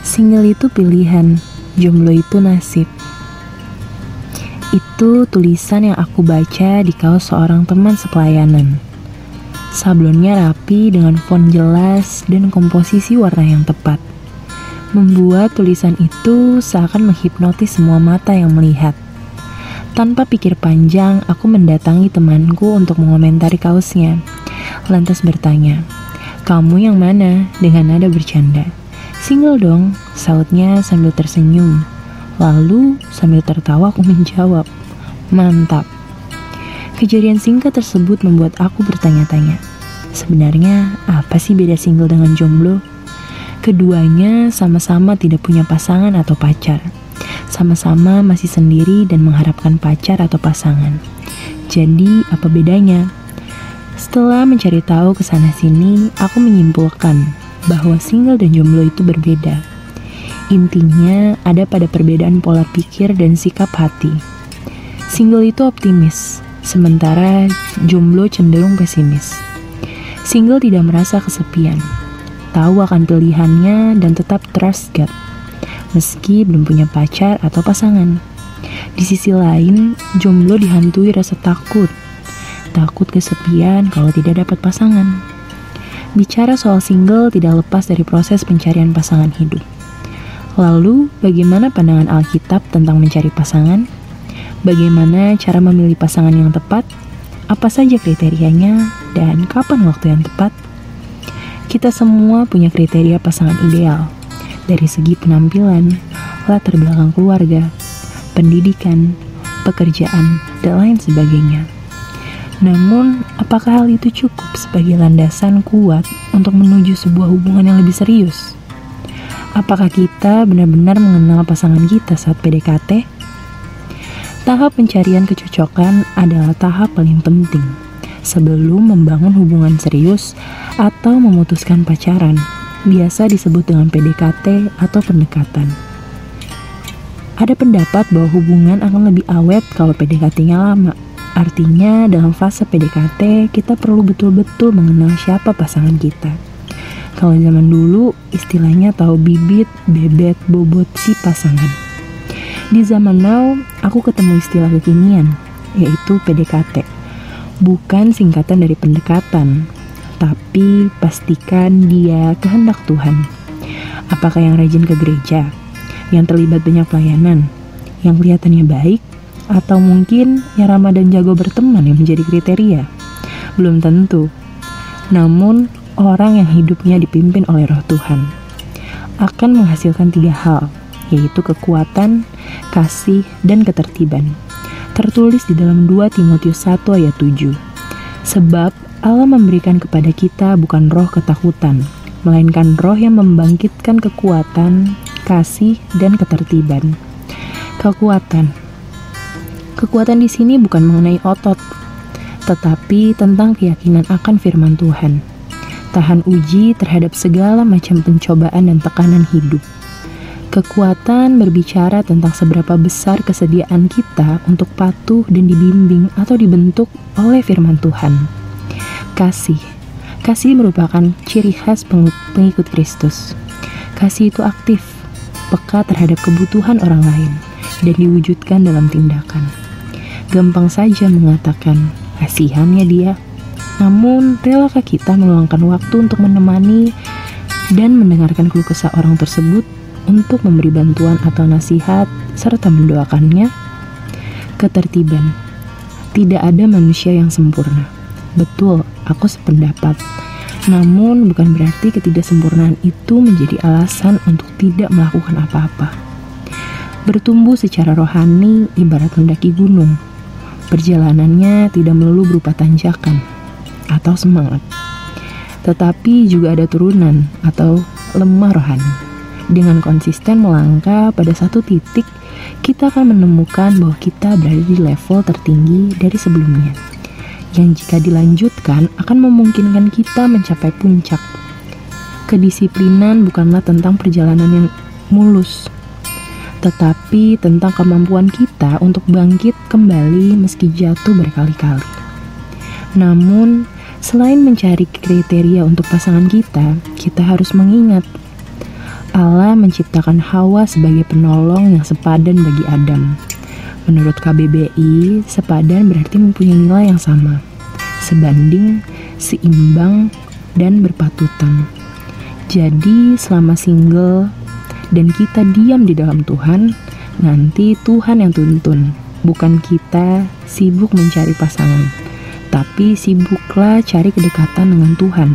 Single itu pilihan, jomblo itu nasib. Itu tulisan yang aku baca di kaos seorang teman sepelayanan. Sablonnya rapi dengan font jelas dan komposisi warna yang tepat. Membuat tulisan itu seakan menghipnotis semua mata yang melihat. Tanpa pikir panjang, aku mendatangi temanku untuk mengomentari kaosnya. Lantas bertanya, "Kamu yang mana?" dengan nada bercanda. Single dong, sautnya sambil tersenyum. Lalu sambil tertawa aku menjawab, mantap. Kejadian singkat tersebut membuat aku bertanya-tanya, sebenarnya apa sih beda single dengan jomblo? Keduanya sama-sama tidak punya pasangan atau pacar. Sama-sama masih sendiri dan mengharapkan pacar atau pasangan. Jadi, apa bedanya? Setelah mencari tahu ke sana sini, aku menyimpulkan bahwa single dan jomblo itu berbeda. Intinya ada pada perbedaan pola pikir dan sikap hati. Single itu optimis, sementara jomblo cenderung pesimis. Single tidak merasa kesepian, tahu akan pilihannya dan tetap trust God, meski belum punya pacar atau pasangan. Di sisi lain, jomblo dihantui rasa takut, takut kesepian kalau tidak dapat pasangan. Bicara soal single tidak lepas dari proses pencarian pasangan hidup. Lalu, bagaimana pandangan Alkitab tentang mencari pasangan? Bagaimana cara memilih pasangan yang tepat? Apa saja kriterianya dan kapan waktu yang tepat? Kita semua punya kriteria pasangan ideal dari segi penampilan, latar belakang keluarga, pendidikan, pekerjaan, dan lain sebagainya. Namun, apakah hal itu cukup sebagai landasan kuat untuk menuju sebuah hubungan yang lebih serius? Apakah kita benar-benar mengenal pasangan kita saat PDKT? Tahap pencarian kecocokan adalah tahap paling penting sebelum membangun hubungan serius atau memutuskan pacaran, biasa disebut dengan PDKT atau pendekatan. Ada pendapat bahwa hubungan akan lebih awet kalau PDKT-nya lama Artinya dalam fase PDKT kita perlu betul-betul mengenal siapa pasangan kita. Kalau zaman dulu istilahnya tahu bibit, bebet, bobot si pasangan. Di zaman now aku ketemu istilah kekinian yaitu PDKT. Bukan singkatan dari pendekatan, tapi pastikan dia kehendak Tuhan. Apakah yang rajin ke gereja, yang terlibat banyak pelayanan, yang kelihatannya baik, atau mungkin yang ramah dan jago berteman yang menjadi kriteria? Belum tentu. Namun, orang yang hidupnya dipimpin oleh roh Tuhan akan menghasilkan tiga hal, yaitu kekuatan, kasih, dan ketertiban. Tertulis di dalam 2 Timotius 1 ayat 7. Sebab Allah memberikan kepada kita bukan roh ketakutan, melainkan roh yang membangkitkan kekuatan, kasih, dan ketertiban. Kekuatan Kekuatan di sini bukan mengenai otot, tetapi tentang keyakinan akan firman Tuhan. Tahan uji terhadap segala macam pencobaan dan tekanan hidup. Kekuatan berbicara tentang seberapa besar kesediaan kita untuk patuh dan dibimbing atau dibentuk oleh firman Tuhan. Kasih. Kasih merupakan ciri khas pengikut Kristus. Kasih itu aktif, peka terhadap kebutuhan orang lain, dan diwujudkan dalam tindakan. Gampang saja mengatakan, kasihannya dia. Namun, relakah kita meluangkan waktu untuk menemani dan mendengarkan keluh kesah orang tersebut untuk memberi bantuan atau nasihat serta mendoakannya? Ketertiban. Tidak ada manusia yang sempurna. Betul, aku sependapat. Namun bukan berarti ketidaksempurnaan itu menjadi alasan untuk tidak melakukan apa-apa. Bertumbuh secara rohani ibarat mendaki gunung Perjalanannya tidak melulu berupa tanjakan atau semangat, tetapi juga ada turunan atau lemah rohani. Dengan konsisten melangkah pada satu titik, kita akan menemukan bahwa kita berada di level tertinggi dari sebelumnya, yang jika dilanjutkan akan memungkinkan kita mencapai puncak. Kedisiplinan bukanlah tentang perjalanan yang mulus, tetapi tentang kemampuan kita untuk bangkit kembali meski jatuh berkali-kali. Namun, selain mencari kriteria untuk pasangan kita, kita harus mengingat Allah menciptakan Hawa sebagai penolong yang sepadan bagi Adam. Menurut KBBI, sepadan berarti mempunyai nilai yang sama, sebanding, seimbang, dan berpatutan. Jadi, selama single dan kita diam di dalam Tuhan, nanti Tuhan yang tuntun, bukan kita sibuk mencari pasangan. Tapi sibuklah cari kedekatan dengan Tuhan,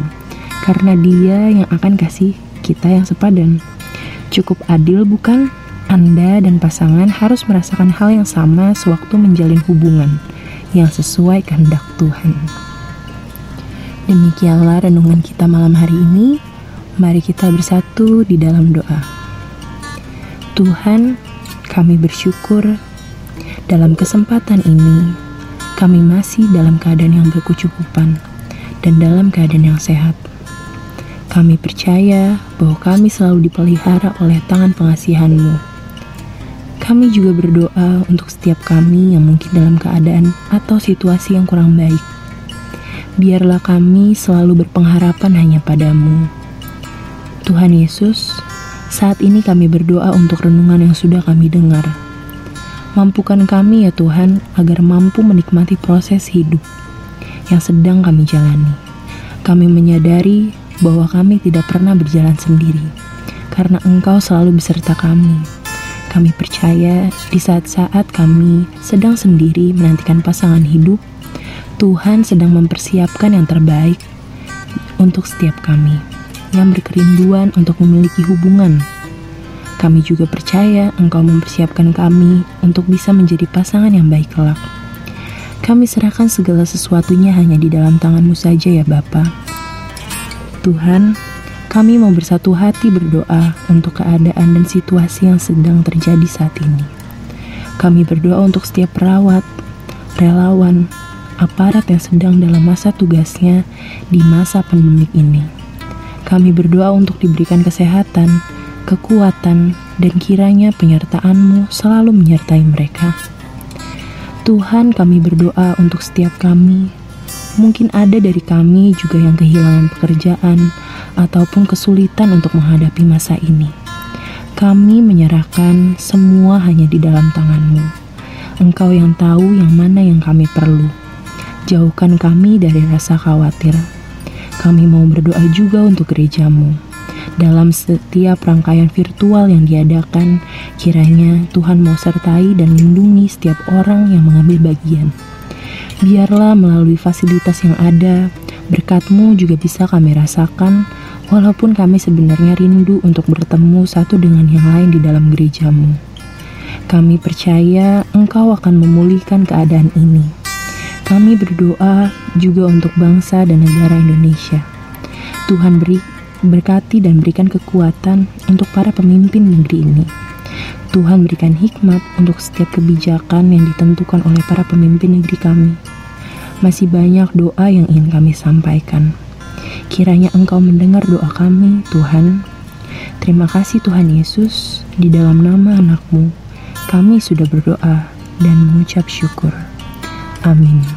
karena Dia yang akan kasih kita yang sepadan. Cukup adil bukan? Anda dan pasangan harus merasakan hal yang sama sewaktu menjalin hubungan yang sesuai kehendak Tuhan. Demikianlah renungan kita malam hari ini. Mari kita bersatu di dalam doa. Tuhan, kami bersyukur dalam kesempatan ini kami masih dalam keadaan yang berkecukupan dan dalam keadaan yang sehat. Kami percaya bahwa kami selalu dipelihara oleh tangan pengasihan-Mu. Kami juga berdoa untuk setiap kami yang mungkin dalam keadaan atau situasi yang kurang baik. Biarlah kami selalu berpengharapan hanya padamu. Tuhan Yesus, saat ini kami berdoa untuk renungan yang sudah kami dengar. Mampukan kami ya Tuhan agar mampu menikmati proses hidup yang sedang kami jalani. Kami menyadari bahwa kami tidak pernah berjalan sendiri, karena Engkau selalu beserta kami. Kami percaya di saat-saat kami sedang sendiri menantikan pasangan hidup, Tuhan sedang mempersiapkan yang terbaik untuk setiap kami yang berkerinduan untuk memiliki hubungan. Kami juga percaya Engkau mempersiapkan kami untuk bisa menjadi pasangan yang baik kelak. Kami serahkan segala sesuatunya hanya di dalam tanganmu saja ya Bapak. Tuhan, kami mau bersatu hati berdoa untuk keadaan dan situasi yang sedang terjadi saat ini. Kami berdoa untuk setiap perawat, relawan, aparat yang sedang dalam masa tugasnya di masa pandemik ini. Kami berdoa untuk diberikan kesehatan, kekuatan, dan kiranya penyertaan-Mu selalu menyertai mereka. Tuhan, kami berdoa untuk setiap kami Mungkin ada dari kami juga yang kehilangan pekerjaan ataupun kesulitan untuk menghadapi masa ini. Kami menyerahkan semua hanya di dalam tanganmu. Engkau yang tahu yang mana yang kami perlu. Jauhkan kami dari rasa khawatir. Kami mau berdoa juga untuk gerejamu. Dalam setiap rangkaian virtual yang diadakan, kiranya Tuhan mau sertai dan lindungi setiap orang yang mengambil bagian. Biarlah melalui fasilitas yang ada, berkatmu juga bisa kami rasakan, walaupun kami sebenarnya rindu untuk bertemu satu dengan yang lain di dalam gerejamu. Kami percaya Engkau akan memulihkan keadaan ini. Kami berdoa juga untuk bangsa dan negara Indonesia. Tuhan beri berkati dan berikan kekuatan untuk para pemimpin negeri ini. Tuhan berikan hikmat untuk setiap kebijakan yang ditentukan oleh para pemimpin negeri kami. Masih banyak doa yang ingin kami sampaikan. Kiranya Engkau mendengar doa kami, Tuhan. Terima kasih Tuhan Yesus, di dalam nama anakmu, kami sudah berdoa dan mengucap syukur. Amin.